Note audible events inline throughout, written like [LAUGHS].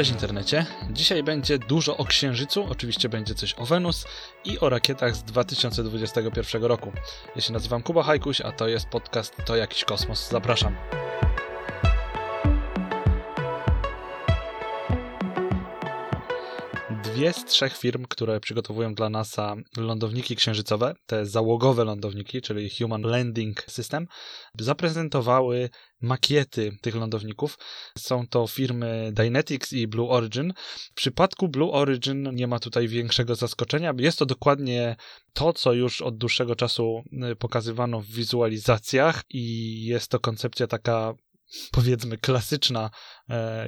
Cześć internecie. Dzisiaj będzie dużo o Księżycu, oczywiście będzie coś o Wenus i o rakietach z 2021 roku. Ja się nazywam Kuba Hajkuś, a to jest podcast To Jakiś Kosmos. Zapraszam. Z trzech firm, które przygotowują dla NASA lądowniki księżycowe, te załogowe lądowniki, czyli Human Landing System, zaprezentowały makiety tych lądowników. Są to firmy Dynetics i Blue Origin. W przypadku Blue Origin nie ma tutaj większego zaskoczenia. Jest to dokładnie to, co już od dłuższego czasu y, pokazywano w wizualizacjach i jest to koncepcja taka powiedzmy klasyczna,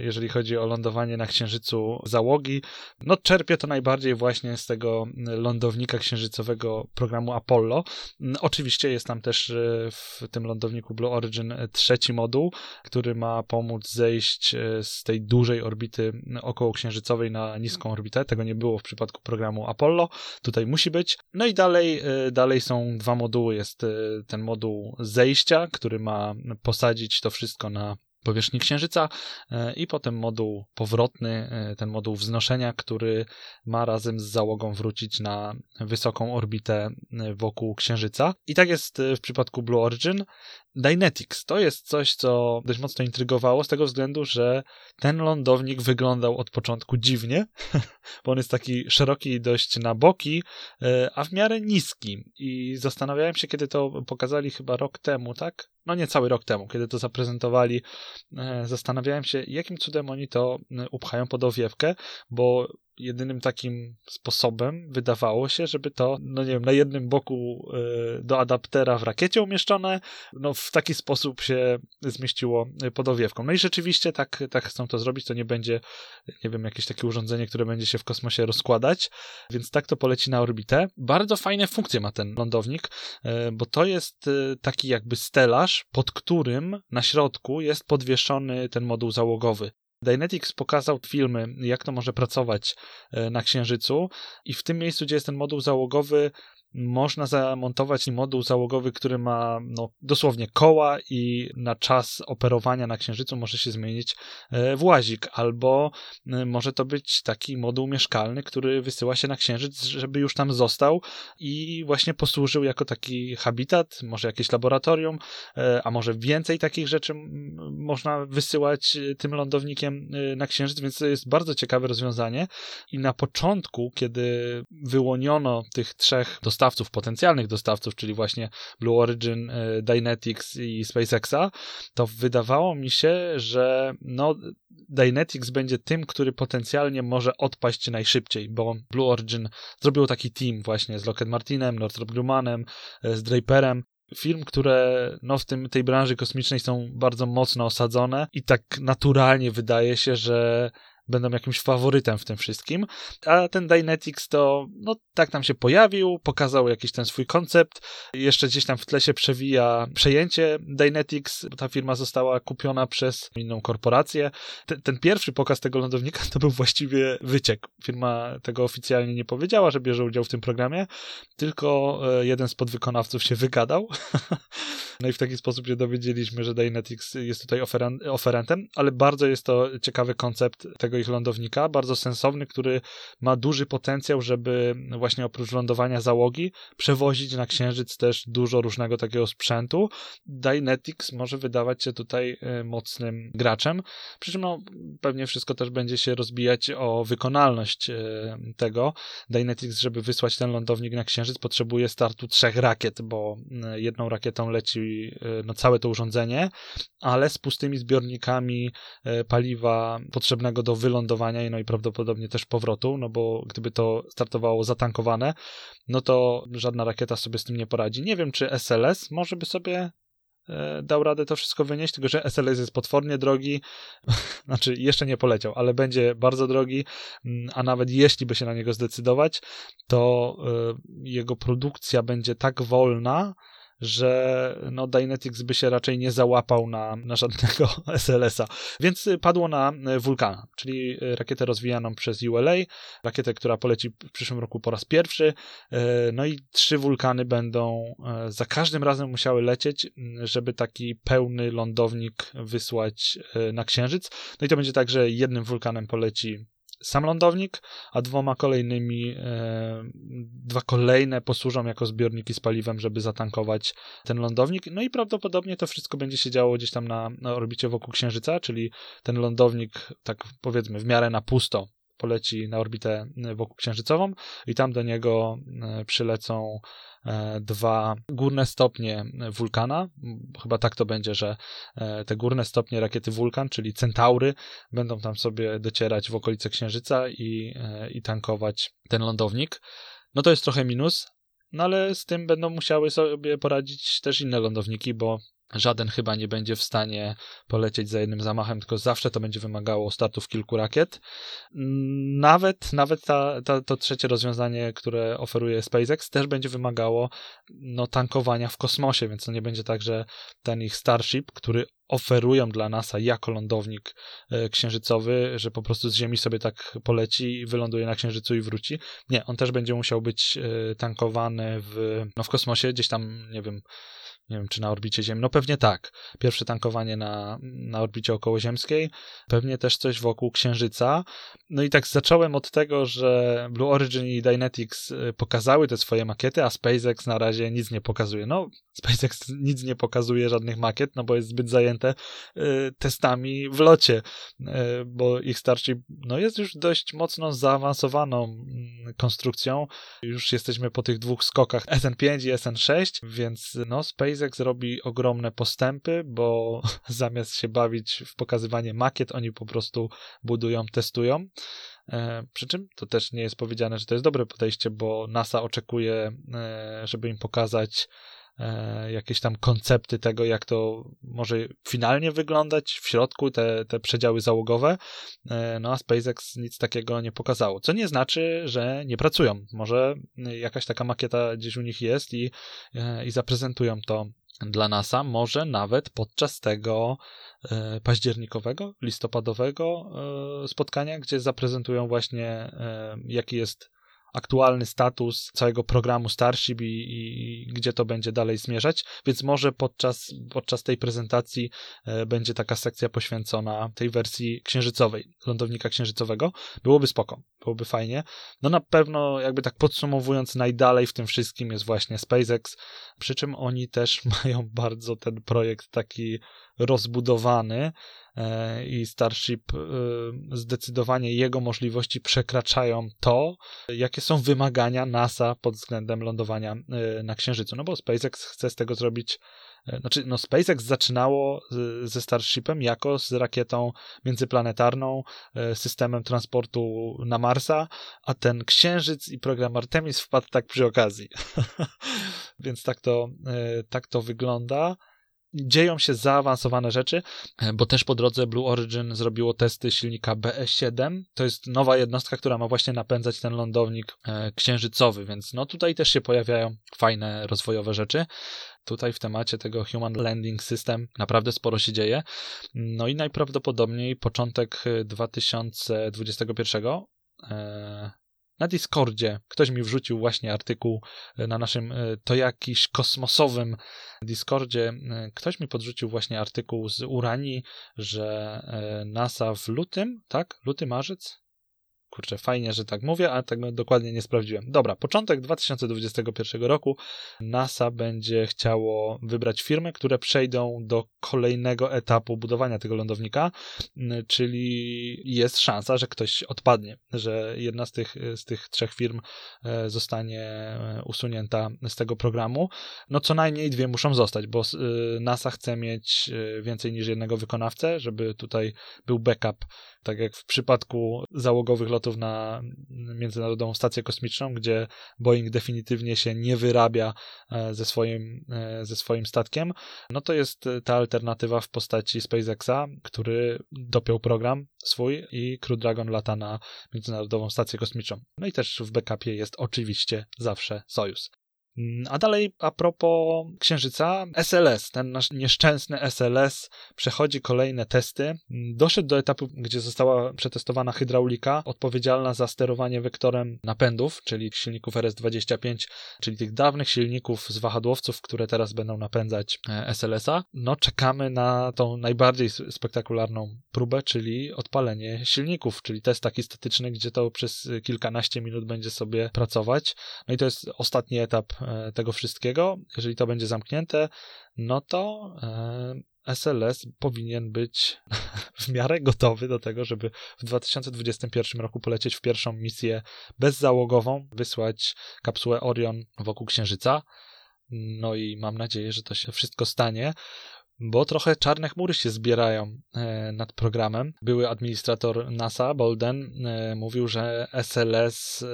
jeżeli chodzi o lądowanie na Księżycu załogi. No czerpie to najbardziej właśnie z tego lądownika księżycowego programu Apollo. Oczywiście jest tam też e, w tym lądowniku Blue Origin trzeci moduł, który ma pomóc zejść e, z tej dużej orbity okołoksiężycowej na niską orbitę. Tego nie było w przypadku programu Apollo. Tutaj musi być. No i dalej, dalej są dwa moduły. Jest ten moduł zejścia, który ma posadzić to wszystko na powierzchni Księżyca e, i potem moduł powrotny, e, ten moduł wznoszenia, który ma razem z załogą wrócić na wysoką orbitę e, wokół Księżyca. I tak jest w przypadku Blue Origin. Dynetics to jest coś, co dość mocno intrygowało z tego względu, że ten lądownik wyglądał od początku dziwnie, [LAUGHS] bo on jest taki szeroki dość na boki, a w miarę niski. I zastanawiałem się, kiedy to pokazali chyba rok temu, tak? no nie cały rok temu, kiedy to zaprezentowali, e, zastanawiałem się, jakim cudem oni to e, upchają pod owiewkę, bo jedynym takim sposobem wydawało się, żeby to, no nie wiem, na jednym boku y, do adaptera w rakiecie umieszczone, no w taki sposób się zmieściło pod owiewką. No i rzeczywiście tak, tak chcą to zrobić, to nie będzie, nie wiem, jakieś takie urządzenie, które będzie się w kosmosie rozkładać, więc tak to poleci na orbitę. Bardzo fajne funkcje ma ten lądownik, y, bo to jest taki jakby stelaż, pod którym na środku jest podwieszony ten moduł załogowy. Dynetics pokazał filmy, jak to może pracować e, na Księżycu i w tym miejscu, gdzie jest ten moduł załogowy, można zamontować moduł załogowy, który ma no, dosłownie koła i na czas operowania na Księżycu może się zmienić e, w łazik, albo e, może to być taki moduł mieszkalny, który wysyła się na Księżyc, żeby już tam został i właśnie posłużył jako taki habitat, może jakieś laboratorium, e, a może więcej takich rzeczy można wysyłać tym lądownikiem na Księżyc, więc to jest bardzo ciekawe rozwiązanie. I na początku, kiedy wyłoniono tych trzech dostawców dostawców, potencjalnych dostawców, czyli właśnie Blue Origin, e, Dynetics i SpaceXa, to wydawało mi się, że no, Dynetics będzie tym, który potencjalnie może odpaść najszybciej, bo Blue Origin zrobił taki team właśnie z Lockheed Martinem, Northrop Grummanem, e, z Draperem, firm, które no, w tym, tej branży kosmicznej są bardzo mocno osadzone i tak naturalnie wydaje się, że będą jakimś faworytem w tym wszystkim. A ten Dynetics to, no tak tam się pojawił, pokazał jakiś ten swój koncept. Jeszcze gdzieś tam w tle się przewija przejęcie Dynetics, bo ta firma została kupiona przez inną korporację. Ten, ten pierwszy pokaz tego lądownika [LAUGHS] to był właściwie wyciek. Firma tego oficjalnie nie powiedziała, że bierze udział w tym programie, tylko e, jeden z podwykonawców się wygadał. [LAUGHS] no i w taki sposób się dowiedzieliśmy, że Dynetics jest tutaj oferentem, ale bardzo jest to ciekawy koncept tego ich lądownika, bardzo sensowny, który ma duży potencjał, żeby właśnie oprócz lądowania załogi przewozić na Księżyc też dużo różnego takiego sprzętu. Dynetics może wydawać się tutaj e, mocnym graczem, przy czym no, pewnie wszystko też będzie się rozbijać o wykonalność e, tego. Dynetics, żeby wysłać ten lądownik na Księżyc potrzebuje startu trzech rakiet, bo e, jedną rakietą leci no, całe to urządzenie, ale z pustymi zbiornikami paliwa potrzebnego do wylądowania no i prawdopodobnie też powrotu, no bo gdyby to startowało zatankowane, no to żadna rakieta sobie z tym nie poradzi. Nie wiem, czy SLS może by sobie e, dał radę to wszystko wynieść, tylko że SLS jest potwornie drogi, [LAUGHS] znaczy jeszcze nie poleciał, ale będzie bardzo drogi, mm, a nawet jeśli by się na niego zdecydować, to e, jego produkcja będzie tak wolna, że no, Dynetics by się raczej nie załapał na, na żadnego [LAUGHS] SLS-a. Więc padło na Vulcana, czyli rakietę rozwijaną przez ULA, rakietę, która poleci w przyszłym roku po raz pierwszy. No i trzy wulkany będą za każdym razem musiały lecieć, żeby taki pełny lądownik wysłać na Księżyc. No i to będzie tak, że jednym wulkanem poleci sam lądownik, a dwoma kolejnymi, e, dwa kolejne posłużą jako zbiorniki z paliwem, żeby zatankować ten lądownik. No i prawdopodobnie to wszystko będzie się działo gdzieś tam na, na orbicie wokół Księżyca, czyli ten lądownik, tak powiedzmy, w miarę na pusto poleci na orbitę wokół księżycową i tam do niego e, przylecą E, dwa górne stopnie wulkana. Chyba tak to będzie, że e, te górne stopnie rakiety wulkan, czyli centaury, będą tam sobie docierać w okolice Księżyca i, i tankować ten lądownik. No to jest trochę minus, no ale z tym będą musiały sobie poradzić też inne lądowniki, bo Żaden chyba nie będzie w stanie polecieć za jednym zamachem, tylko zawsze to będzie wymagało startów kilku rakiet. Nawet, nawet ta, ta, to trzecie rozwiązanie, które oferuje SpaceX, też będzie wymagało no, tankowania w kosmosie, więc to nie będzie tak, że ten ich Starship, który oferują dla NASA jako lądownik e, księżycowy, że po prostu z Ziemi sobie tak poleci, wyląduje na księżycu i wróci. Nie, on też będzie musiał być e, tankowany w, no, w kosmosie, gdzieś tam, nie wiem, nie wiem, czy na orbicie Ziemi. No pewnie tak. Pierwsze tankowanie na, na orbicie okołoziemskiej, pewnie też coś wokół Księżyca. No i tak zacząłem od tego, że Blue Origin i Dynetics y, pokazały te swoje makiety, a SpaceX na razie nic nie pokazuje. No, SpaceX nic nie pokazuje, żadnych makiet, no bo jest zbyt zajęte y, testami w locie, y, bo ich Starship no, jest już dość mocno zaawansowaną mm, konstrukcją. Już jesteśmy po tych dwóch skokach SN5 i SN6, więc no, SpaceX robi ogromne postępy, bo [LAUGHS] zamiast się bawić w pokazywanie makiet, oni po prostu budują, testują. E, przy czym to też nie jest powiedziane, że to jest dobre podejście, bo NASA oczekuje, e, żeby im pokazać jakieś tam koncepty tego, jak to może finalnie wyglądać w środku, te, te przedziały załogowe, e, no a SpaceX nic takiego nie pokazało, co nie znaczy, że nie pracują. Może jakaś taka makieta gdzieś u nich jest i, e, i zaprezentują to dla NASA, może nawet podczas tego październikowego, listopadowego spotkania, gdzie zaprezentują właśnie jaki jest aktualny status całego programu Starship i, i, gdzie to będzie dalej zmierzać, więc może podczas, podczas tej prezentacji e, będzie taka sekcja poświęcona tej wersji księżycowej, lądownika księżycowego. Byłoby spoko, byłoby fajnie. No na pewno jakby tak podsumowując, najdalej w tym wszystkim jest właśnie SpaceX, przy czym oni też [LAUGHS] mają bardzo ten projekt taki rozbudowany, E, i Starship e, zdecydowanie jego możliwości przekraczają to, jakie są wymagania NASA pod względem lądowania e, na Księżycu. No bo SpaceX chce z tego zrobić znaczy, no SpaceX zaczynało ze Starshipem jako z rakietą międzyplanetarną, systemem transportu na Marsa, a ten Księżyc i program Artemis wpadł tak przy okazji. [LAUGHS] Więc tak to, tak to wygląda dzieją się zaawansowane rzeczy, e, bo też po drodze Blue Origin zrobiło testy silnika BE7. To jest nowa jednostka, która ma właśnie napędzać ten lądownik e, księżycowy, więc no tutaj też się pojawiają fajne rozwojowe rzeczy. Tutaj w temacie tego Human Landing System naprawdę sporo się dzieje. No i najprawdopodobniej początek 2021 e, na Discordzie ktoś mi wrzucił właśnie artykuł e, na naszym e, to jakiś kosmosowym Discordzie. E, ktoś mi podrzucił właśnie artykuł z Uranii, że NASA w lutym, tak? Luty, marzec? Kurczę, fajnie, że tak mówię, ale tego dokładnie nie sprawdziłem. Dobra, początek 2021 roku NASA będzie chciało wybrać firmy, które przejdą do kolejnego etapu budowania tego lądownika, czyli jest szansa, że ktoś odpadnie, że jedna z tych, z tych trzech firm e, zostanie e, usunięta z tego programu. No co najmniej dwie muszą zostać, bo e, NASA chce mieć więcej niż jednego wykonawcę, żeby tutaj był backup tak jak w przypadku załogowych lotów na Międzynarodową Stację Kosmiczną, gdzie Boeing definitywnie się nie wyrabia e, ze swoim, e, ze swoim statkiem, no to jest ta alternatywa w postaci SpaceXa, który dopiął program swój i Crew Dragon lata na Międzynarodową Stację Kosmiczną. No i też w backupie jest oczywiście zawsze Sojus. Mm, a dalej, a propos Księżyca, SLS, ten nasz nieszczęsny SLS przechodzi kolejne testy. Mm, doszedł do etapu, gdzie została przetestowana hydraulika odpowiedzialna za sterowanie wektorem napędów, czyli silników RS-25, czyli tych dawnych silników z wahadłowców, które teraz będą napędzać e, SLS-a. No, czekamy na tą najbardziej spektakularną próbę, czyli odpalenie silników, czyli test taki statyczny, gdzie to przez kilkanaście minut będzie sobie pracować. No i to jest ostatni etap tego wszystkiego. Jeżeli to będzie zamknięte, no to SLS e, powinien być [LAUGHS] w miarę gotowy do tego, żeby w 2021 roku polecieć w pierwszą misję bezzałogową, wysłać kapsułę Orion wokół Księżyca. No i mam nadzieję, że to się wszystko stanie bo trochę czarne chmury się zbierają e, nad programem. Były administrator NASA, Bolden, e, mówił, że SLS e,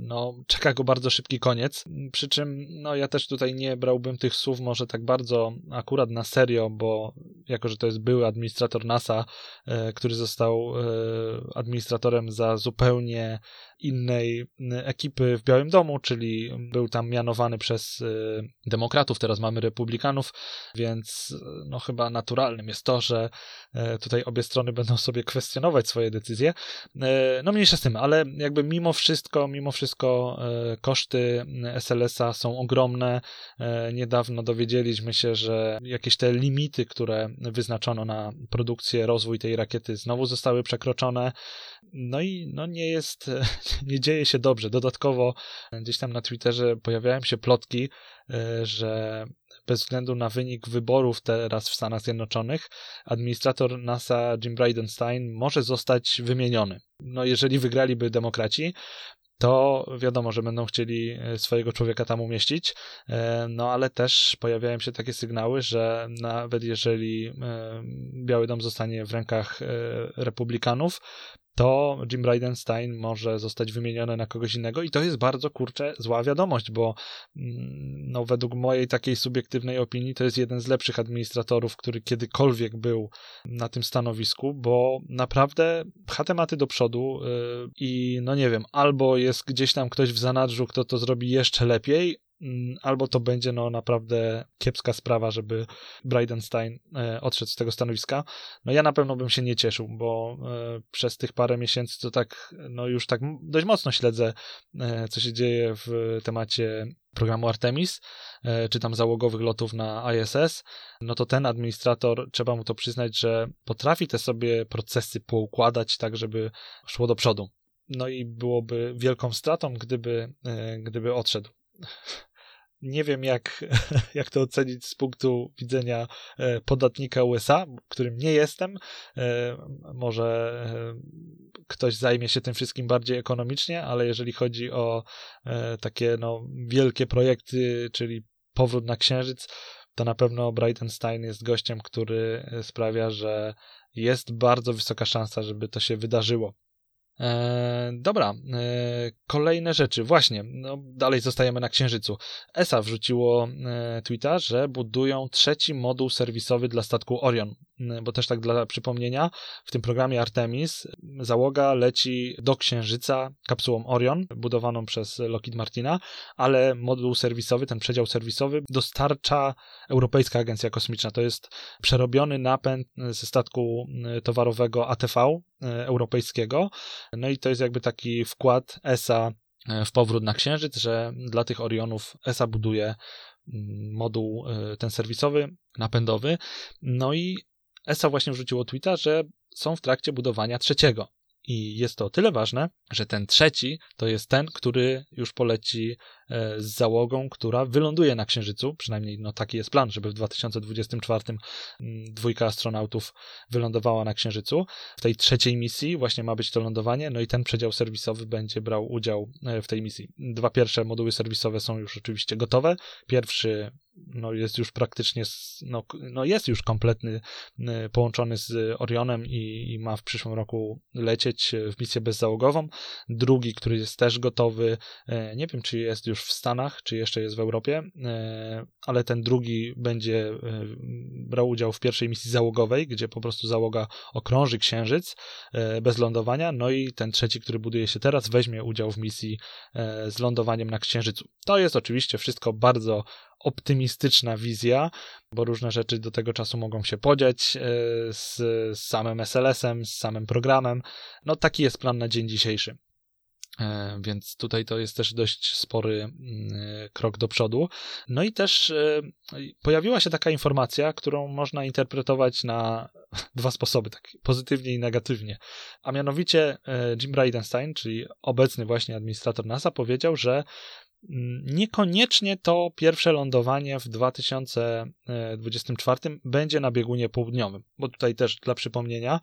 no, czeka go bardzo szybki koniec. Przy czym no, ja też tutaj nie brałbym tych słów może tak bardzo akurat na serio, bo jako, że to jest były administrator NASA, który został administratorem za zupełnie innej ekipy w Białym Domu, czyli był tam mianowany przez demokratów, teraz mamy republikanów, więc no chyba naturalnym jest to, że e, tutaj obie strony będą sobie kwestionować swoje decyzje. No mniejsza z tym, ale jakby mimo wszystko, mimo wszystko koszty SLS-a są ogromne. Niedawno dowiedzieliśmy się, że jakieś te limity, które wyznaczono na produkcję, rozwój tej rakiety znowu zostały przekroczone. No i no nie jest, nie [LAUGHS] dzieje się dobrze. Dodatkowo gdzieś tam na Twitterze pojawiają się plotki, że bez względu na wynik wyborów teraz w Stanach Zjednoczonych, administrator NASA Jim Bridenstine może zostać wymieniony. No, jeżeli wygraliby demokraci, to wiadomo, że będą chcieli e, swojego człowieka tam umieścić, e, no ale też pojawiają się takie sygnały, że nawet jeżeli e, Biały Dom zostanie w rękach republikanów, to Jim Bridenstine może zostać wymieniony na kogoś innego i to jest bardzo, kurczę, zła wiadomość, bo mm, no, według mojej takiej subiektywnej opinii to jest jeden z lepszych administratorów, który kiedykolwiek był na tym stanowisku, bo naprawdę pcha tematy do przodu yy, i no nie wiem, albo jest gdzieś tam ktoś w zanadrzu, kto to zrobi jeszcze lepiej, albo to będzie no naprawdę kiepska sprawa, żeby Bridenstine e, odszedł z tego stanowiska. No ja na pewno bym się nie cieszył, bo e, przez tych parę miesięcy to tak, no już tak dość mocno śledzę, e, co się dzieje w temacie programu Artemis, czy tam załogowych lotów na ISS, no to ten administrator, trzeba mu to przyznać, że potrafi te sobie procesy poukładać tak, żeby szło do przodu. No i byłoby wielką stratą, gdyby, gdyby odszedł nie wiem, jak, [LAUGHS] jak to ocenić z punktu widzenia e, podatnika USA, którym nie jestem. E, może e, ktoś zajmie się tym wszystkim bardziej ekonomicznie, ale jeżeli chodzi o takie no, wielkie projekty, czyli powrót na Księżyc, to na pewno Brightenstein jest gościem, który sprawia, że jest bardzo wysoka szansa, żeby to się wydarzyło. E, dobra, e, kolejne rzeczy. Właśnie, no, dalej zostajemy na Księżycu. ESA wrzuciło e, tweeta, że budują trzeci moduł serwisowy dla statku Orion. Bo też tak dla przypomnienia, w tym programie Artemis załoga leci do Księżyca kapsułą Orion, budowaną przez Lockheed Martina, ale moduł serwisowy, ten przedział serwisowy dostarcza Europejska Agencja Kosmiczna. To jest przerobiony napęd ze statku towarowego ATV europejskiego. No i to jest jakby taki wkład ESA w powrót na Księżyc, że dla tych Orionów ESA buduje mm, moduł ten serwisowy, napędowy. No i ESA właśnie wrzuciło tweeta, że są w trakcie budowania trzeciego. I jest to o tyle ważne, że ten trzeci to jest ten, który już poleci e, z załogą, która wyląduje na Księżycu. Przynajmniej no, taki jest plan, żeby w 2024 mm, dwójka astronautów wylądowała na Księżycu. W tej trzeciej misji właśnie ma być to lądowanie, no i ten przedział serwisowy będzie brał udział e, w tej misji. Dwa pierwsze moduły serwisowe są już oczywiście gotowe. Pierwszy no jest już praktycznie, no, no jest już kompletny, połączony z Orionem i, i, ma w przyszłym roku lecieć w misję bezzałogową. Drugi, który jest też gotowy, nie wiem czy jest już w Stanach, czy jeszcze jest w Europie, ale ten drugi będzie brał udział w pierwszej misji załogowej, gdzie po prostu załoga okrąży Księżyc bez lądowania, no i ten trzeci, który buduje się teraz, weźmie udział w misji z lądowaniem na Księżycu. To jest oczywiście wszystko bardzo optymistyczna wizja, bo różne rzeczy do tego czasu mogą się podziać e, z, z samym SLS-em, z samym programem. No taki jest plan na dzień dzisiejszy. E, więc tutaj to jest też dość spory mm, krok do przodu. No i też e, pojawiła się taka informacja, którą można interpretować na [LAUGHS] dwa sposoby, tak pozytywnie i negatywnie. A mianowicie Jim Bridenstine, czyli obecny właśnie administrator NASA, powiedział, że niekoniecznie to pierwsze lądowanie w 2024 będzie na biegunie południowym, bo tutaj też dla przypomnienia,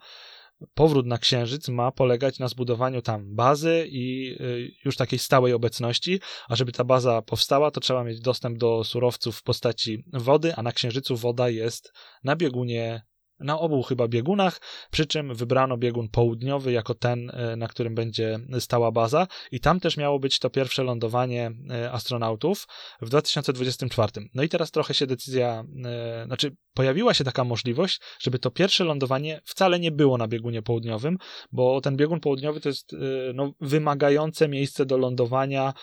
powrót na Księżyc ma polegać na zbudowaniu tam bazy i y, już takiej stałej obecności, a żeby ta baza powstała, to trzeba mieć dostęp do surowców w postaci wody, a na Księżycu woda jest na biegunie na obu chyba biegunach, przy czym wybrano biegun południowy jako ten, e, na którym będzie stała baza i tam też miało być to pierwsze lądowanie e, astronautów w 2024. No i teraz trochę się decyzja, e, znaczy pojawiła się taka możliwość, żeby to pierwsze lądowanie wcale nie było na biegunie południowym, bo ten biegun południowy to jest no, wymagające miejsce do lądowania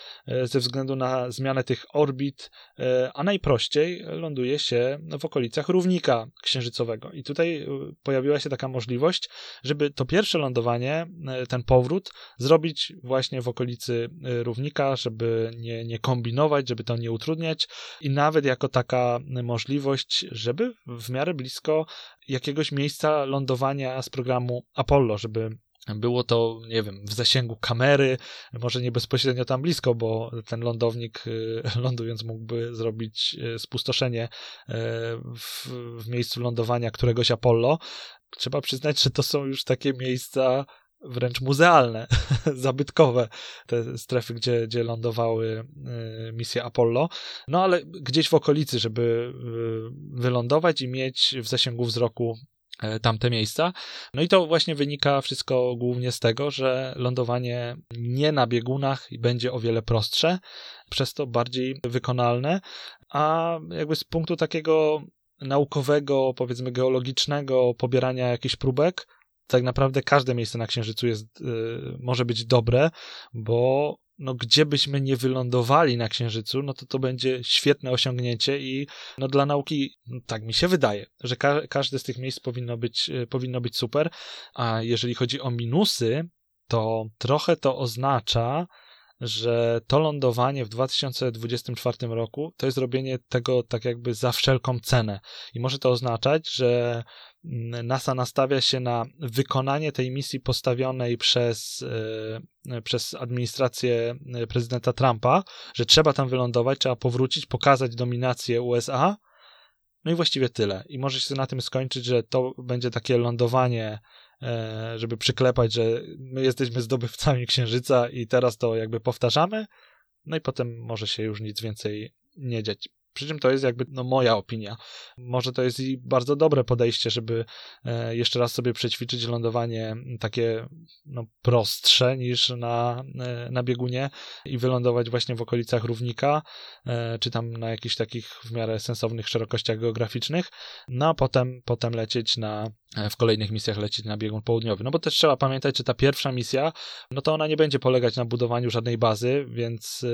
ze względu na zmianę tych orbit, a najprościej ląduje się w okolicach równika księżycowego. I tutaj tutaj y, pojawiła się taka możliwość, żeby to pierwsze lądowanie, y, ten powrót, zrobić właśnie w okolicy y, równika, żeby nie, nie kombinować, żeby to nie utrudniać. I nawet jako taka możliwość, żeby w miarę blisko jakiegoś miejsca lądowania z programu Apollo, żeby było to, nie wiem, w zasięgu kamery, może nie bezpośrednio tam blisko, bo ten lądownik y, [LAUGHS] lądując mógłby zrobić y, spustoszenie y, w, w miejscu lądowania któregoś Apollo. Trzeba przyznać, że to są już takie miejsca wręcz muzealne, [LAUGHS] zabytkowe, te strefy, gdzie, gdzie lądowały misje Apollo. No ale gdzieś w okolicy, żeby wylądować i mieć w zasięgu wzroku tamte miejsca. No i to właśnie wynika wszystko głównie z tego, że lądowanie nie na biegunach będzie o wiele prostsze, przez to bardziej wykonalne, a jakby z punktu takiego naukowego, powiedzmy geologicznego pobierania jakichś próbek, tak naprawdę każde miejsce na Księżycu jest, y, może być dobre, bo no gdzie byśmy nie wylądowali na Księżycu, no to to będzie świetne osiągnięcie i no dla nauki, no tak mi się wydaje, że ka każde z tych miejsc powinno być, e, powinno być super, a jeżeli chodzi o minusy, to trochę to oznacza, że to lądowanie w 2024 roku to jest robienie tego tak jakby za wszelką cenę. I może to oznaczać, że NASA nastawia się na wykonanie tej misji postawionej przez, e, przez administrację e, prezydenta Trumpa, że trzeba tam wylądować, trzeba powrócić, pokazać dominację USA. No i właściwie tyle. I może się na tym skończyć, że to będzie takie lądowanie E, żeby przyklepać, że my jesteśmy zdobywcami Księżyca i teraz to jakby powtarzamy, no i potem może się już nic więcej nie dziać. Przy czym to jest jakby no, moja opinia. Może to jest i bardzo dobre podejście, żeby e, jeszcze raz sobie przećwiczyć lądowanie takie no, prostsze niż na, e, na biegunie i wylądować właśnie w okolicach równika, e, czy tam na jakichś takich w miarę sensownych szerokościach geograficznych, no a potem, potem lecieć na w kolejnych misjach lecieć na biegun południowy. No bo też trzeba pamiętać, że ta pierwsza misja, no to ona nie będzie polegać na budowaniu żadnej bazy, więc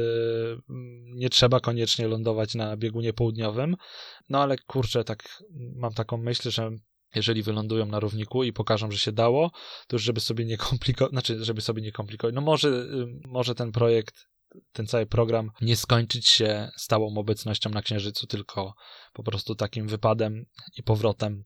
nie trzeba koniecznie lądować na biegunie południowym. No ale kurczę, tak mam taką myśl, że jeżeli wylądują na równiku i pokażą, że się dało, to już żeby sobie nie komplikować, znaczy, żeby sobie nie komplikować, no może, y, może ten projekt, ten cały program nie skończyć się stałą obecnością na Księżycu, tylko po prostu takim wypadem i powrotem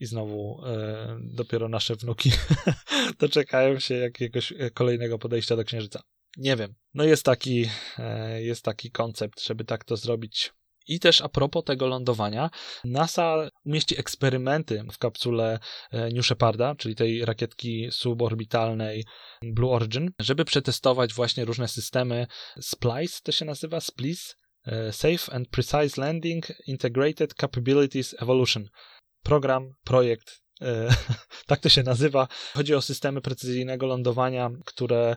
i znowu e, dopiero nasze wnuki [LAUGHS] doczekają się jakiegoś kolejnego podejścia do Księżyca. Nie wiem. No jest taki, e, jest taki koncept, żeby tak to zrobić. I też a propos tego lądowania, NASA umieści eksperymenty w kapsule e, New Sheparda, czyli tej rakietki suborbitalnej Blue Origin, żeby przetestować właśnie różne systemy SPLICE, to się nazywa SPLICE, Safe and Precise Landing Integrated Capabilities Evolution. Program, projekt, [LAUGHS] tak to się nazywa. Chodzi o systemy precyzyjnego lądowania, które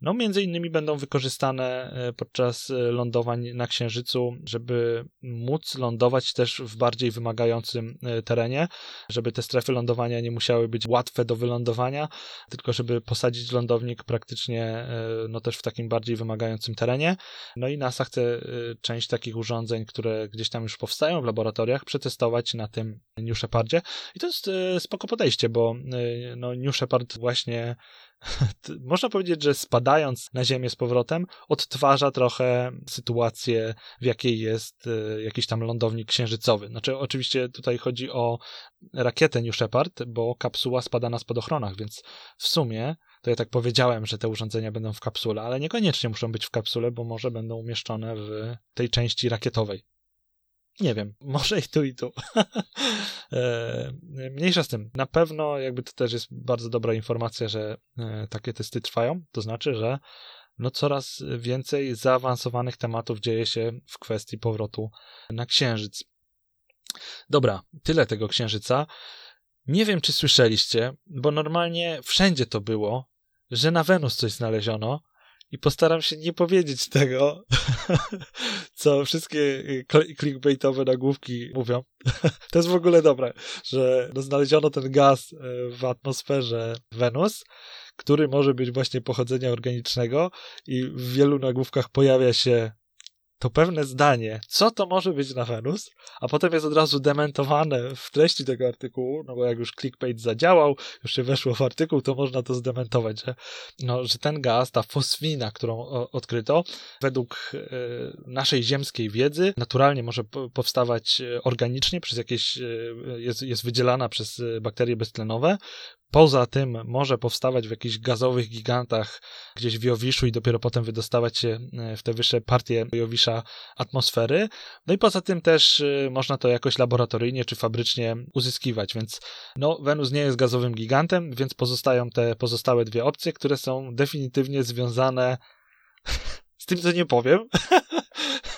no, między innymi będą wykorzystane e, podczas e, lądowań na Księżycu, żeby móc lądować też w bardziej wymagającym e, terenie, żeby te strefy lądowania nie musiały być łatwe do wylądowania, tylko żeby posadzić lądownik praktycznie no też w takim bardziej wymagającym terenie. No i NASA chce część takich urządzeń, które gdzieś tam już powstają w laboratoriach, przetestować na tym New Shepardzie. I to jest spoko podejście, bo no, New Shepard właśnie [LAUGHS] można powiedzieć, że spadając na ziemię z powrotem, odtwarza trochę sytuację, w jakiej jest e, jakiś tam lądownik księżycowy. Znaczy, oczywiście tutaj chodzi o rakietę New Shepard, bo kapsuła spada na spadochronach, więc w sumie to ja tak powiedziałem, że te urządzenia będą w kapsule, ale niekoniecznie muszą być w kapsule, bo może będą umieszczone w tej części rakietowej. Nie wiem, [LAUGHS] może i tu, i tu. E, mniejsza z tym. Na pewno jakby to też jest bardzo dobra informacja, że e, takie testy trwają. To znaczy, że no coraz więcej zaawansowanych tematów dzieje się w kwestii powrotu na Księżyc. Dobra, tyle tego Księżyca. Nie wiem, czy słyszeliście, bo normalnie wszędzie to było, że na Wenus coś znaleziono, i postaram się nie powiedzieć tego, [LAUGHS] co wszystkie y, clickbaitowe nagłówki mówią. [LAUGHS] to jest w ogóle dobre, że no znaleziono ten gaz y, w atmosferze Wenus, który może być właśnie pochodzenia organicznego i w wielu nagłówkach pojawia się to pewne zdanie, co to może być na Wenus, a potem jest od razu dementowane w treści tego artykułu, no bo jak już clickbait zadziałał, już się weszło w artykuł, to można to zdementować, że, no, że ten gaz, ta fosfina, którą odkryto, według e, naszej ziemskiej wiedzy naturalnie może powstawać e, organicznie przez jakieś, e, jest, jest wydzielana przez bakterie beztlenowe, Poza tym może powstawać w jakichś gazowych gigantach gdzieś w Jowiszu i dopiero potem wydostawać się w te wyższe partie Jowisza atmosfery. No i poza tym też e, można to jakoś laboratoryjnie czy fabrycznie uzyskiwać, więc no, Wenus nie jest gazowym gigantem, więc pozostają te pozostałe dwie opcje, które są definitywnie związane [LAUGHS] z tym, co nie powiem. [LAUGHS]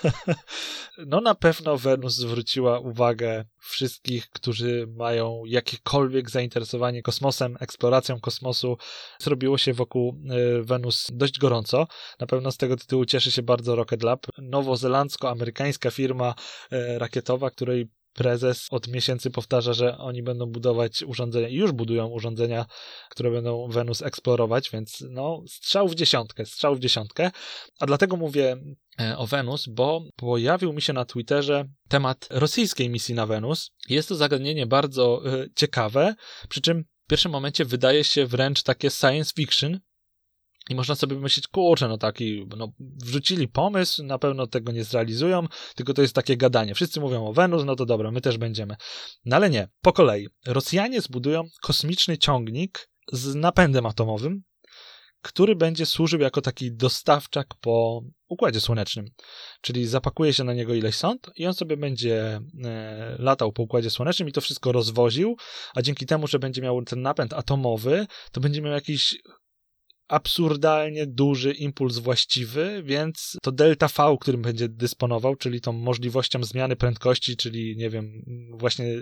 [LAUGHS] No na pewno Wenus zwróciła uwagę wszystkich, którzy mają jakiekolwiek zainteresowanie kosmosem, eksploracją kosmosu. Zrobiło się wokół e, Wenus dość gorąco. Na pewno z tego tytułu cieszy się bardzo Rocket Lab. Nowozelandzko-amerykańska firma e, rakietowa, której prezes od miesięcy powtarza, że oni będą budować urządzenia i już budują urządzenia, które będą Wenus eksplorować, więc no, strzał w dziesiątkę, strzał w dziesiątkę. A dlatego mówię e, o Wenus, bo pojawił mi się na Twitterze temat rosyjskiej misji na Wenus. Jest to zagadnienie bardzo e, ciekawe, przy czym w pierwszym momencie wydaje się wręcz takie science fiction, i można sobie myśleć, kurczę, no taki, no wrzucili pomysł, na pewno tego nie zrealizują, tylko to jest takie gadanie. Wszyscy mówią o Wenus, no to dobra, my też będziemy. No ale nie, po kolei. Rosjanie zbudują kosmiczny ciągnik z napędem atomowym, który będzie służył jako taki dostawczak po Układzie Słonecznym. Czyli zapakuje się na niego ileś sąd i on sobie będzie e, latał po Układzie Słonecznym i to wszystko rozwoził, a dzięki temu, że będzie miał ten napęd atomowy, to będzie miał jakiś absurdalnie duży impuls właściwy, więc to delta V, którym będzie dysponował, czyli tą możliwością zmiany prędkości, czyli nie wiem, właśnie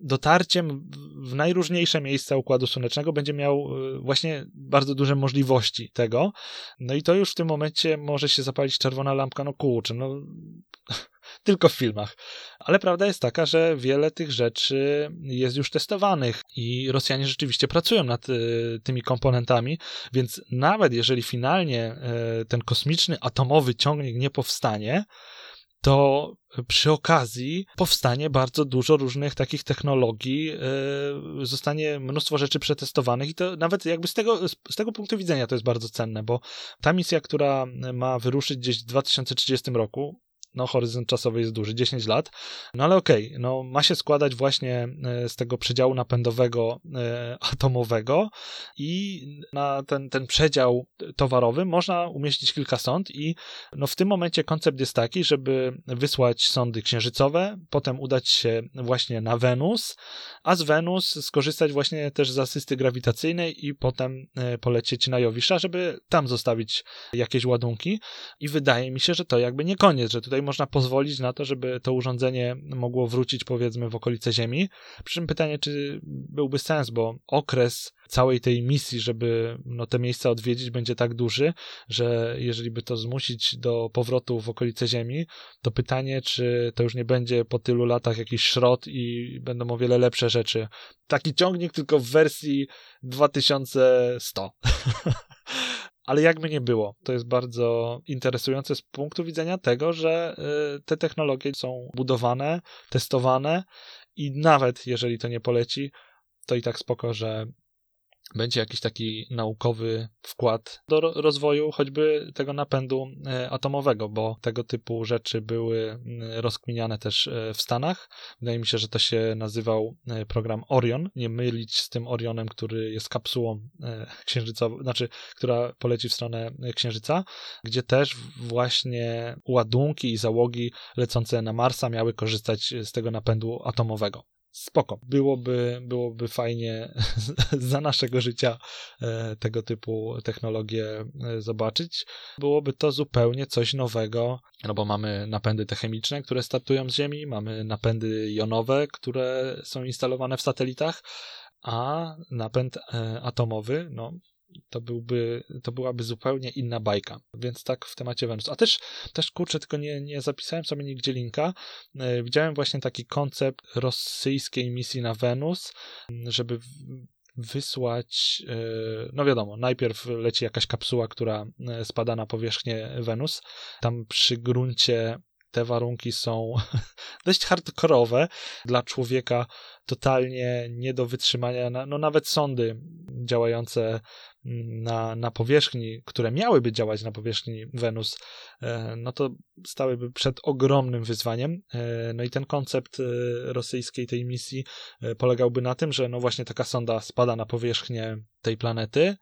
dotarciem w najróżniejsze miejsca Układu Słonecznego będzie miał e, właśnie bardzo duże możliwości tego. No i to już w tym momencie może się zapalić czerwona lampka, no kurczę, no [LAUGHS] tylko w filmach. Ale prawda jest taka, że wiele tych rzeczy jest już testowanych i Rosjanie rzeczywiście pracują nad y, tymi komponentami, więc nawet jeżeli finalnie y, ten kosmiczny atomowy ciągnik nie powstanie, to przy okazji powstanie bardzo dużo różnych takich technologii, yy, zostanie mnóstwo rzeczy przetestowanych i to nawet jakby z tego, z tego punktu widzenia to jest bardzo cenne, bo ta misja, która ma wyruszyć gdzieś w 2030 roku, no horyzont czasowy jest duży, 10 lat, no ale okej, okay, no ma się składać właśnie e, z tego przedziału napędowego e, atomowego i na ten, ten przedział towarowy można umieścić kilka sond i no w tym momencie koncept jest taki, żeby wysłać sondy księżycowe, potem udać się właśnie na Wenus, a z Wenus skorzystać właśnie też z asysty grawitacyjnej i potem e, polecieć na Jowisza, żeby tam zostawić jakieś ładunki. I wydaje mi się, że to jakby nie koniec, że tutaj można pozwolić na to, żeby to urządzenie mogło wrócić powiedzmy w okolice Ziemi. Przy czym pytanie, czy byłby sens, bo okres całej tej misji, żeby no, te miejsca odwiedzić, będzie tak duży, że jeżeli by to zmusić do powrotu w okolice Ziemi, to pytanie, czy to już nie będzie po tylu latach jakiś szrot i będą o wiele lepsze rzeczy. Taki ciągnik tylko w wersji 2100. [LAUGHS] Ale jakby nie było, to jest bardzo interesujące z punktu widzenia tego, że y, te technologie są budowane, testowane i nawet jeżeli to nie poleci, to i tak spoko, że będzie jakiś taki naukowy wkład do rozwoju choćby tego napędu e, atomowego, bo tego typu rzeczy były rozkminiane też e, w Stanach. Wydaje mi się, że to się nazywał e, program Orion. Nie mylić z tym Orionem, który jest kapsułą księżycową, znaczy, która poleci w stronę Księżyca, gdzie też właśnie ładunki i załogi lecące na Marsa miały korzystać z tego napędu atomowego spoko. Byłoby, byłoby fajnie [LAUGHS] za naszego życia e, tego typu technologie e, zobaczyć. Byłoby to zupełnie coś nowego, no bo mamy napędy te chemiczne, które startują z Ziemi, mamy napędy jonowe, które są instalowane w satelitach, a napęd e, atomowy, no to byłby, to byłaby zupełnie inna bajka. Więc tak w temacie Wenus. A też, też kurczę, tylko nie, nie zapisałem sobie nigdzie linka. E, widziałem właśnie taki koncept rosyjskiej misji na Wenus, żeby wysłać, e, no wiadomo, najpierw leci jakaś kapsuła, która e, spada na powierzchnię Wenus. Tam przy gruncie te warunki są [LAUGHS] dość hardkorowe dla człowieka, totalnie nie do wytrzymania. No nawet sądy działające na, na powierzchni, które miałyby działać na powierzchni Wenus, e, no to stałyby przed ogromnym wyzwaniem. E, no i ten koncept e, rosyjskiej tej misji polegałby na tym, że no właśnie taka sonda spada na powierzchnię tej planety,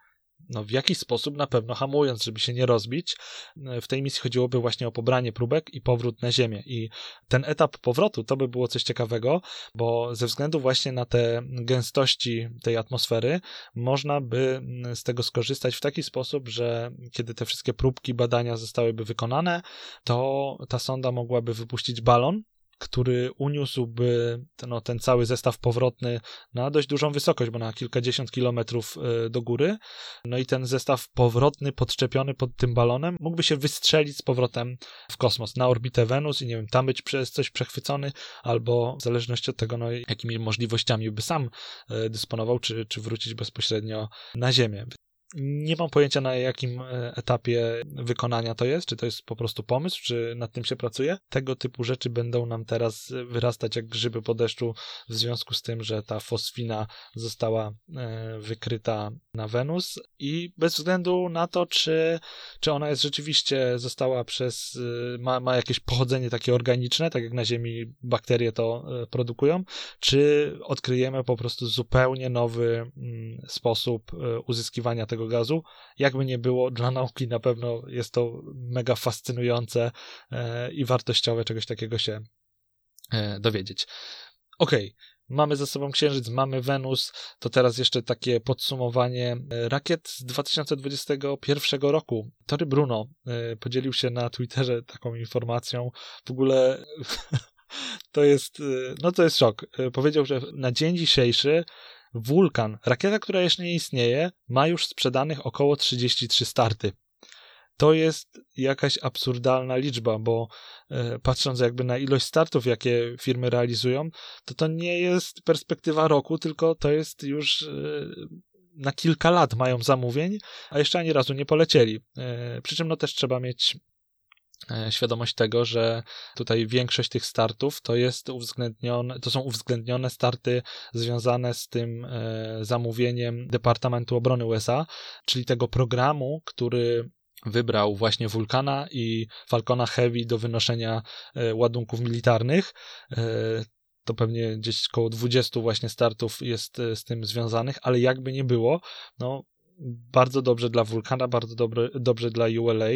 no, w jakiś sposób na pewno hamując, żeby się nie rozbić. W tej misji chodziłoby właśnie o pobranie próbek i powrót na Ziemię. I ten etap powrotu to by było coś ciekawego, bo ze względu właśnie na te gęstości tej atmosfery, można by z tego skorzystać w taki sposób, że kiedy te wszystkie próbki, badania zostałyby wykonane, to ta sonda mogłaby wypuścić balon, który uniósłby no, ten cały zestaw powrotny na dość dużą wysokość, bo na kilkadziesiąt kilometrów e, do góry. No i ten zestaw powrotny, podczepiony pod tym balonem, mógłby się wystrzelić z powrotem w kosmos, na orbitę Wenus i nie wiem, tam być przez coś przechwycony, albo w zależności od tego, no, jakimi możliwościami by sam e, dysponował, czy, czy wrócić bezpośrednio na Ziemię. Nie mam pojęcia na jakim e, etapie wykonania to jest, czy to jest po prostu pomysł, czy nad tym się pracuje. Tego typu rzeczy będą nam teraz wyrastać jak grzyby po deszczu w związku z tym, że ta fosfina została e, wykryta na Wenus i bez względu na to, czy, czy ona jest rzeczywiście została przez, e, ma, ma jakieś pochodzenie takie organiczne, tak jak na Ziemi bakterie to produkują, czy odkryjemy po prostu zupełnie nowy mm, sposób uzyskiwania tego gazu. Jakby nie było, dla nauki na pewno jest to mega fascynujące e, i wartościowe czegoś takiego się e, dowiedzieć. Okej, okay. Mamy za sobą Księżyc, mamy Wenus, to teraz jeszcze takie podsumowanie e, rakiet z 2021 roku. Tory Bruno podzielił się na Twitterze taką informacją. W ogóle [LAUGHS] to jest, no to jest szok. Powiedział, że na dzień dzisiejszy Wulkan, rakieta, która jeszcze nie istnieje, ma już sprzedanych około 33 starty. To jest jakaś absurdalna liczba, bo e, patrząc jakby na ilość startów, jakie firmy realizują, to to nie jest perspektywa roku, tylko to jest już e, na kilka lat mają zamówień, a jeszcze ani razu nie polecieli. E, przy czym no też trzeba mieć świadomość tego, że tutaj większość tych startów to jest uwzględnione, to są uwzględnione starty związane z tym e, zamówieniem Departamentu Obrony USA, czyli tego programu, który wybrał właśnie Vulkana i Falcona Heavy do wynoszenia e, ładunków militarnych. To pewnie gdzieś około 20 właśnie startów jest z tym związanych, ale jakby nie było, no bardzo dobrze dla Vulkana, bardzo dobre, dobrze dla ULA,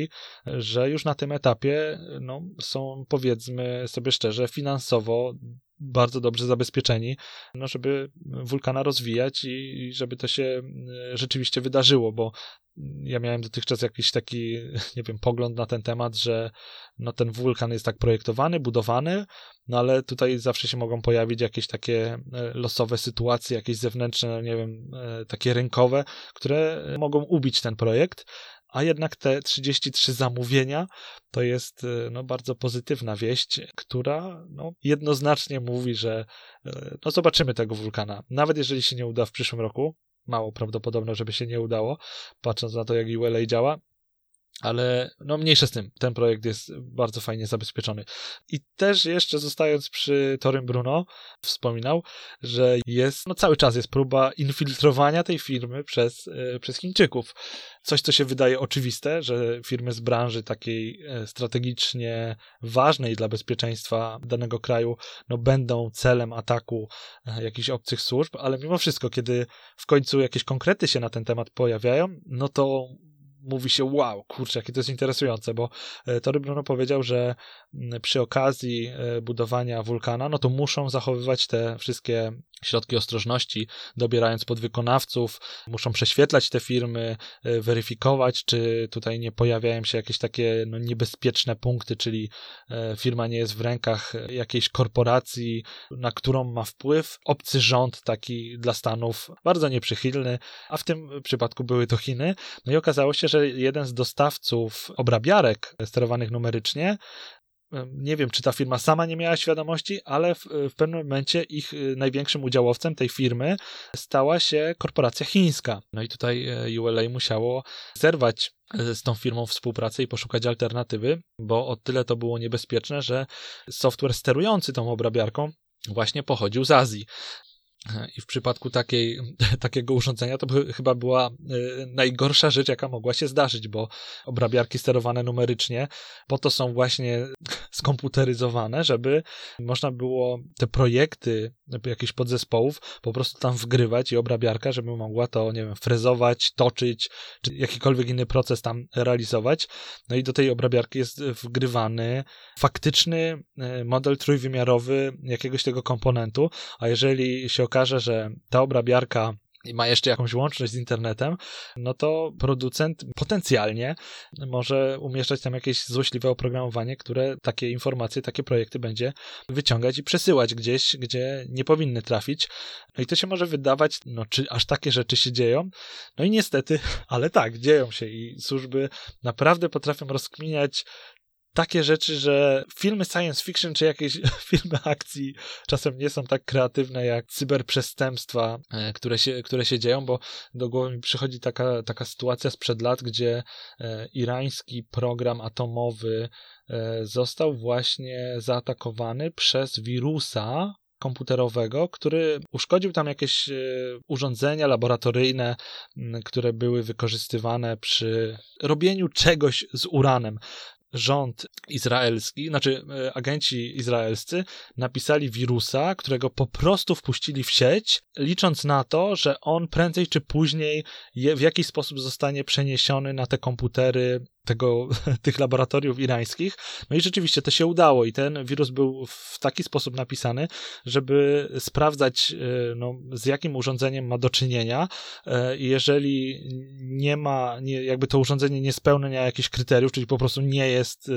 że już na tym etapie no, są, powiedzmy sobie szczerze, finansowo bardzo dobrze zabezpieczeni, no żeby wulkana rozwijać i żeby to się rzeczywiście wydarzyło, bo ja miałem dotychczas jakiś taki, [LAUGHS] nie wiem, pogląd na ten temat, że no ten wulkan jest tak projektowany, budowany, no ale tutaj zawsze się mogą pojawić jakieś takie e, losowe sytuacje, jakieś zewnętrzne, nie wiem, e, takie rynkowe, które mogą ubić ten projekt, a jednak te 33 zamówienia to jest e, no, bardzo pozytywna wieść, która no, jednoznacznie mówi, że no, zobaczymy tego wulkana. Nawet jeżeli się nie uda w przyszłym roku, mało prawdopodobne, żeby się nie udało, patrząc na to, jak ULA działa. Ale no mniejsze z tym, ten projekt jest bardzo fajnie zabezpieczony. I też jeszcze zostając przy Torym Bruno, wspominał, że jest, no cały czas jest próba infiltrowania tej firmy przez, e, przez Chińczyków. Coś, co się wydaje oczywiste, że firmy z branży takiej e, strategicznie ważnej dla bezpieczeństwa danego kraju, no będą celem ataku e, jakichś obcych służb, ale mimo wszystko, kiedy w końcu jakieś konkrety się na ten temat pojawiają, no to mówi się, wow, kurczę, jakie to jest interesujące, bo e, Tory Bruno powiedział, że przy okazji e, budowania wulkana, no to muszą zachowywać te wszystkie środki ostrożności, dobierając podwykonawców, muszą prześwietlać te firmy, e, weryfikować, czy tutaj nie pojawiają się jakieś takie no, niebezpieczne punkty, czyli firma nie jest w rękach jakiejś korporacji, na którą ma wpływ obcy rząd, taki dla Stanów bardzo nieprzychylny, a w tym przypadku były to Chiny. No i okazało się, że jeden z dostawców obrabiarek sterowanych numerycznie nie wiem, czy ta firma sama nie miała świadomości, ale w, w, pewnym momencie ich y, największym udziałowcem tej firmy stała się korporacja chińska. No i tutaj e, ULA musiało zerwać e, z tą firmą współpracę i poszukać alternatywy, bo o tyle to było niebezpieczne, że software sterujący tą obrabiarką właśnie pochodził z Azji. I w przypadku takiej, [LAUGHS] takiego urządzenia to by, chyba była y, najgorsza rzecz, jaka mogła się zdarzyć, bo obrabiarki sterowane numerycznie po to są właśnie [LAUGHS] skomputeryzowane, żeby można było te projekty jakichś podzespołów po prostu tam wgrywać i obrabiarka, żeby mogła to, nie wiem, frezować, toczyć, czy jakikolwiek inny proces tam realizować. No i do tej obrabiarki jest wgrywany faktyczny y, model trójwymiarowy jakiegoś tego komponentu, a jeżeli się okaże, że ta obrabiarka ma jeszcze jakąś łączność z internetem, no to producent potencjalnie może umieszczać tam jakieś złośliwe oprogramowanie, które takie informacje, takie projekty będzie wyciągać i przesyłać gdzieś, gdzie nie powinny trafić. No i to się może wydawać, no czy aż takie rzeczy się dzieją? No i niestety, [LAUGHS] ale tak, dzieją się i służby naprawdę potrafią rozkminiać takie rzeczy, że filmy science fiction czy jakieś [LAUGHS] filmy akcji czasem nie są tak kreatywne jak cyberprzestępstwa, e, które się, które się dzieją, bo do głowy mi przychodzi taka, taka sytuacja sprzed lat, gdzie e, irański program atomowy e, został właśnie zaatakowany przez wirusa, komputerowego, który uszkodził tam jakieś urządzenia laboratoryjne, które były wykorzystywane przy robieniu czegoś z uranem rząd izraelski, znaczy e, agenci izraelscy napisali wirusa, którego po prostu wpuścili w sieć, licząc na to, że on prędzej czy później je, w jakiś sposób zostanie przeniesiony na te komputery tego, [LAUGHS] tych laboratoriów irańskich. No i rzeczywiście to się udało i ten wirus był w taki sposób napisany, żeby sprawdzać, e, no, z jakim urządzeniem ma do czynienia e, i jeżeli nie ma, nie, jakby to urządzenie nie spełnia jakichś kryteriów, czyli po prostu nie jest e,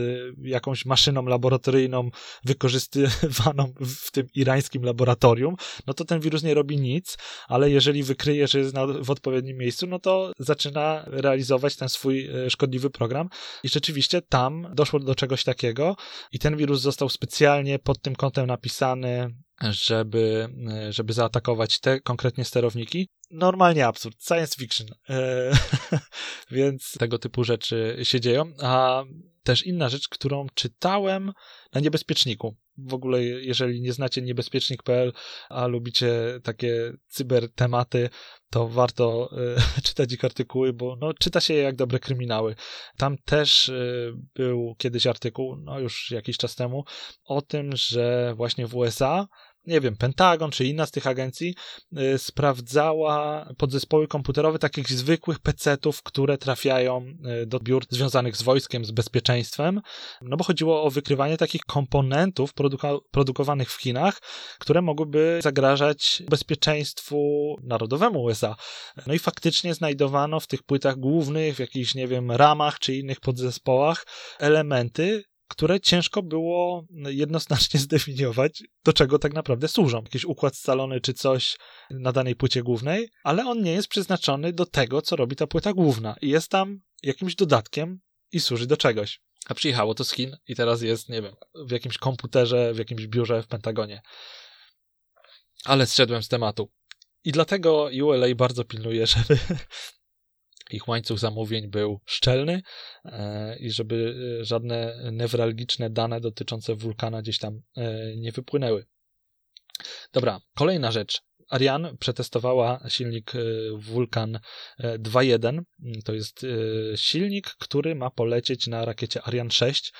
jakąś maszyną laboratoryjną wykorzystywaną w tym irańskim laboratorium, no to ten wirus nie robi nic, ale jeżeli wykryje, że jest w odpowiednim miejscu, no to zaczyna realizować ten swój szkodliwy program i rzeczywiście tam doszło do czegoś takiego i ten wirus został specjalnie pod tym kątem napisany, żeby, żeby zaatakować te konkretnie sterowniki. Normalnie absurd, science fiction. E, [LAUGHS] więc tego typu rzeczy się dzieją. A też inna rzecz, którą czytałem na niebezpieczniku. W ogóle, jeżeli nie znacie niebezpiecznik.pl, a lubicie takie cyber tematy, to warto y, [LAUGHS] czytać ich artykuły, bo no, czyta się je jak dobre kryminały. Tam też y, był kiedyś artykuł, no już jakiś czas temu, o tym, że właśnie w USA nie wiem, Pentagon czy inna z tych agencji y, sprawdzała podzespoły komputerowe takich zwykłych PC-ów, które trafiają y, do biur związanych z wojskiem, z bezpieczeństwem, no bo chodziło o wykrywanie takich komponentów produkowanych w Chinach, które mogłyby zagrażać bezpieczeństwu narodowemu USA. No i faktycznie znajdowano w tych płytach głównych, w jakichś, nie wiem, ramach czy innych podzespołach elementy, które ciężko było jednoznacznie [LAUGHS] zdefiniować, do czego tak naprawdę służą. Jakiś układ scalony czy coś na danej płycie głównej, ale on nie jest przeznaczony do tego, co robi ta płyta główna i jest tam jakimś dodatkiem i służy do czegoś. A przyjechało to z Chin i teraz jest, nie wiem, w jakimś komputerze, w jakimś biurze w Pentagonie. Ale zszedłem z tematu. I dlatego ULA bardzo pilnuje, [LAUGHS] żeby ich łańcuch zamówień był szczelny e, i żeby e, żadne newralgiczne dane dotyczące wulkana gdzieś tam e, nie wypłynęły. Dobra, kolejna rzecz. Ariane przetestowała silnik Vulkan 2.1. To jest silnik, który ma polecieć na rakiecie Ariane 6.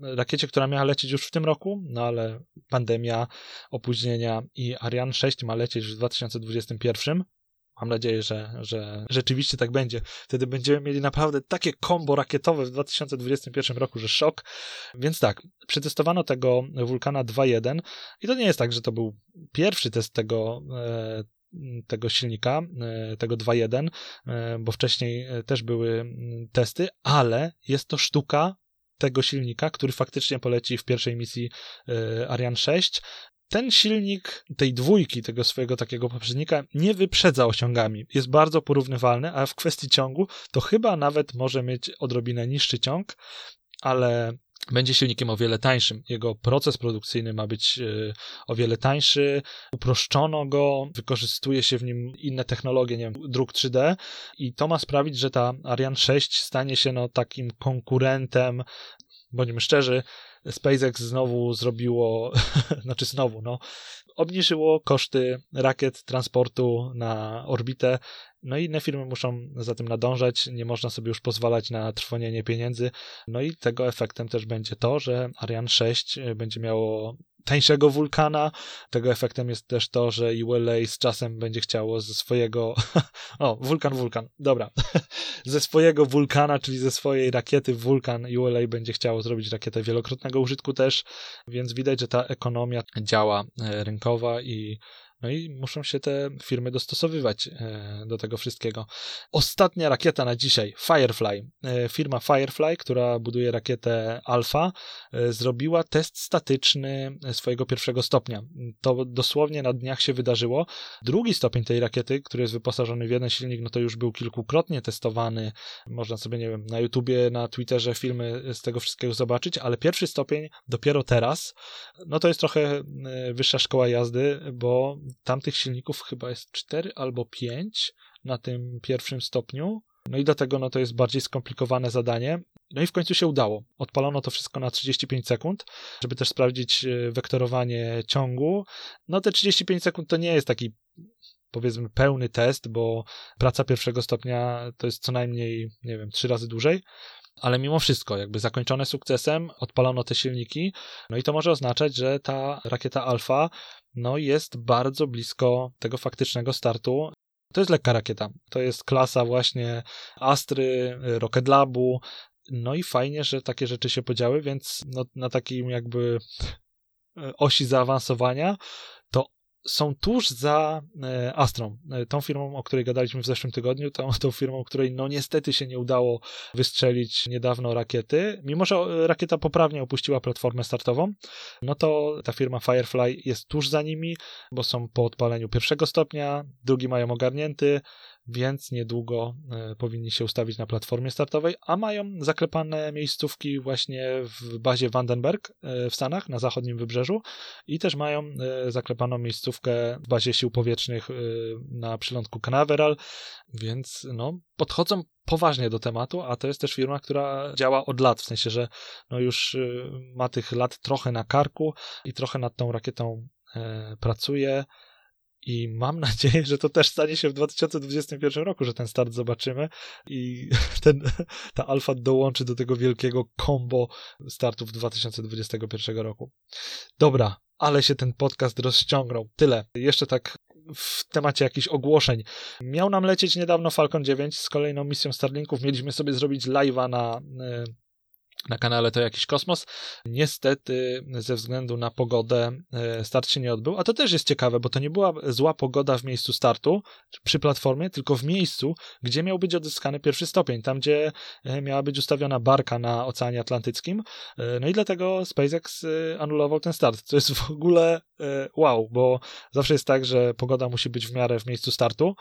Rakiecie, która miała lecieć już w tym roku, no ale pandemia, opóźnienia i Ariane 6 ma lecieć w 2021. Mam nadzieję, że, że rzeczywiście tak będzie. Wtedy będziemy mieli naprawdę takie kombo rakietowe w 2021 roku, że szok. Więc tak, przetestowano tego Wulkana 2.1 i to nie jest tak, że to był pierwszy test tego, e, tego silnika, e, tego 2.1, e, bo wcześniej też były testy, ale jest to sztuka tego silnika, który faktycznie poleci w pierwszej misji Ariane 6 ten silnik tej dwójki, tego swojego takiego poprzednika, nie wyprzedza osiągami. Jest bardzo porównywalny, a w kwestii ciągu to chyba nawet może mieć odrobinę niższy ciąg, ale będzie silnikiem o wiele tańszym. Jego proces produkcyjny ma być e, o wiele tańszy, uproszczono go, wykorzystuje się w nim inne technologie, nie wiem, druk 3D i to ma sprawić, że ta Ariane 6 stanie się no, takim konkurentem, bądźmy szczerzy, SpaceX znowu zrobiło, [LAUGHS] znaczy znowu, no, obniżyło koszty rakiet transportu na orbitę, no i inne firmy muszą za tym nadążać, nie można sobie już pozwalać na trwonienie pieniędzy, no i tego efektem też będzie to, że Ariane 6 będzie miało tańszego wulkana. Tego efektem jest też to, że ULA z czasem będzie chciało ze swojego. [LAUGHS] o, wulkan, wulkan, dobra. [LAUGHS] ze swojego wulkana, czyli ze swojej rakiety wulkan, ULA będzie chciało zrobić rakietę wielokrotnego użytku też, więc widać, że ta ekonomia działa e, rynkowa i no i muszą się te firmy dostosowywać e, do tego wszystkiego. Ostatnia rakieta na dzisiaj, Firefly. E, firma Firefly, która buduje rakietę Alpha, e, zrobiła test statyczny swojego pierwszego stopnia. To dosłownie na dniach się wydarzyło. Drugi stopień tej rakiety, który jest wyposażony w jeden silnik, no to już był kilkukrotnie testowany. Można sobie, nie wiem, na YouTubie, na Twitterze filmy z tego wszystkiego zobaczyć, ale pierwszy stopień dopiero teraz, no to jest trochę wyższa szkoła jazdy, bo tamtych silników chyba jest 4 albo 5 na tym pierwszym stopniu. No i dlatego no, to jest bardziej skomplikowane zadanie. No i w końcu się udało. Odpalono to wszystko na 35 sekund, żeby też sprawdzić e, wektorowanie ciągu. No te 35 sekund to nie jest taki powiedzmy pełny test, bo praca pierwszego stopnia to jest co najmniej, nie wiem, trzy razy dłużej. Ale mimo wszystko, jakby zakończone sukcesem, odpalono te silniki, no i to może oznaczać, że ta rakieta Alfa no jest bardzo blisko tego faktycznego startu. To jest lekka rakieta. To jest klasa właśnie Astry, Rocket Labu. No i fajnie, że takie rzeczy się podziały, więc no, na takim jakby osi zaawansowania są tuż za e, Astrą, e, tą firmą, o której gadaliśmy w zeszłym tygodniu, tą, tą firmą, której no niestety się nie udało wystrzelić niedawno rakiety. Mimo, że rakieta poprawnie opuściła platformę startową, no to ta firma Firefly jest tuż za nimi, bo są po odpaleniu pierwszego stopnia, drugi mają ogarnięty, więc niedługo e, powinni się ustawić na platformie startowej, a mają zaklepane miejscówki właśnie w bazie Vandenberg e, w Stanach, na zachodnim wybrzeżu i też mają e, zaklepaną miejscówkę w bazie sił powietrznych na przylądku Canaveral, więc no, podchodzą poważnie do tematu, a to jest też firma, która działa od lat, w sensie, że no już ma tych lat trochę na karku i trochę nad tą rakietą pracuje. I mam [LAUGHS] nadzieję, że to też stanie się w 2021 roku, że ten start zobaczymy i [LAUGHS] ten, ta alfa dołączy do tego wielkiego combo startów 2021 roku. Dobra, ale się ten podcast rozciągnął. Tyle. Jeszcze tak w temacie jakichś ogłoszeń. Miał nam lecieć niedawno Falcon 9 z kolejną misją Starlinków. Mieliśmy sobie zrobić live'a na e, na kanale to jakiś kosmos. Niestety, ze względu na pogodę, e, start się nie odbył. A to też jest ciekawe, bo to nie była zła pogoda w miejscu startu przy platformie, tylko w miejscu, gdzie miał być odzyskany pierwszy stopień, tam gdzie e, miała być ustawiona barka na Oceanie Atlantyckim. E, no i dlatego SpaceX anulował ten start. To jest w ogóle wow, bo zawsze jest tak, że pogoda musi być w miarę w miejscu startu,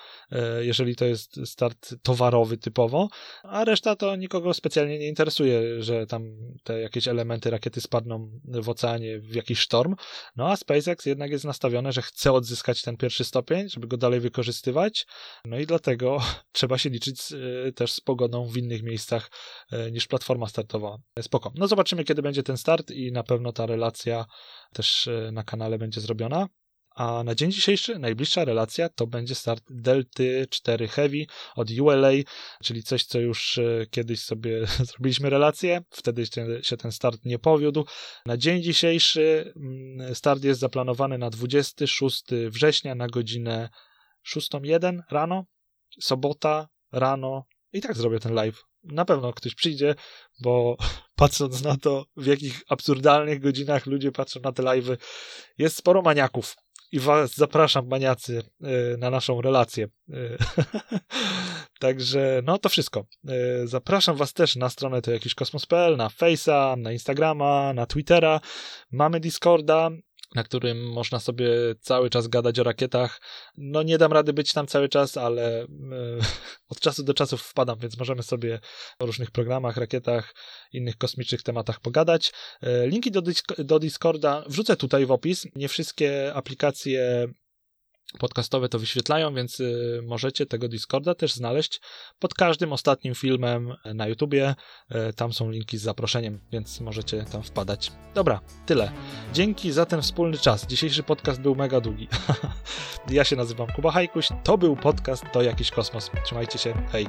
jeżeli to jest start towarowy typowo, a reszta to nikogo specjalnie nie interesuje, że tam te jakieś elementy rakiety spadną w oceanie w jakiś sztorm. No a SpaceX jednak jest nastawione, że chce odzyskać ten pierwszy stopień, żeby go dalej wykorzystywać. No i dlatego [LAUGHS] trzeba się liczyć y, też z pogodą w innych miejscach y, niż platforma startowa. Spoko. No zobaczymy, kiedy będzie ten start i na pewno ta relacja też y, na kanale będzie zrobiona. A na dzień dzisiejszy najbliższa relacja to będzie start Delty 4 Heavy od ULA, czyli coś, co już e, kiedyś sobie [LAUGHS] zrobiliśmy relację. Wtedy się ten start nie powiódł. Na dzień dzisiejszy mm, start jest zaplanowany na 26 września na godzinę 6.01 rano, sobota rano. I tak zrobię ten live. Na pewno ktoś przyjdzie, bo [LAUGHS] patrząc na to, w jakich absurdalnych godzinach ludzie patrzą na te live'y, jest sporo maniaków i was zapraszam, maniacy, y, na naszą relację. Y, także, no to wszystko. Y, zapraszam was też na stronę to jakiś kosmos.pl, na Face'a, na Instagrama, na Twittera. Mamy Discorda, na którym można sobie cały czas gadać o rakietach. No nie dam rady być tam cały czas, ale e, [LAUGHS] od czasu do czasu wpadam, więc możemy sobie o różnych programach, rakietach, innych kosmicznych tematach pogadać. E, linki do, do Discorda wrzucę tutaj w opis. Nie wszystkie aplikacje podcastowe to wyświetlają, więc y, możecie tego Discorda też znaleźć pod każdym ostatnim filmem na YouTubie. Y, tam są linki z zaproszeniem, więc możecie tam wpadać. Dobra, tyle. Dzięki za ten wspólny czas. Dzisiejszy podcast był mega długi. [LAUGHS] ja się nazywam Kuba Hajkuś. To był podcast To Jakiś Kosmos. Trzymajcie się. Hej.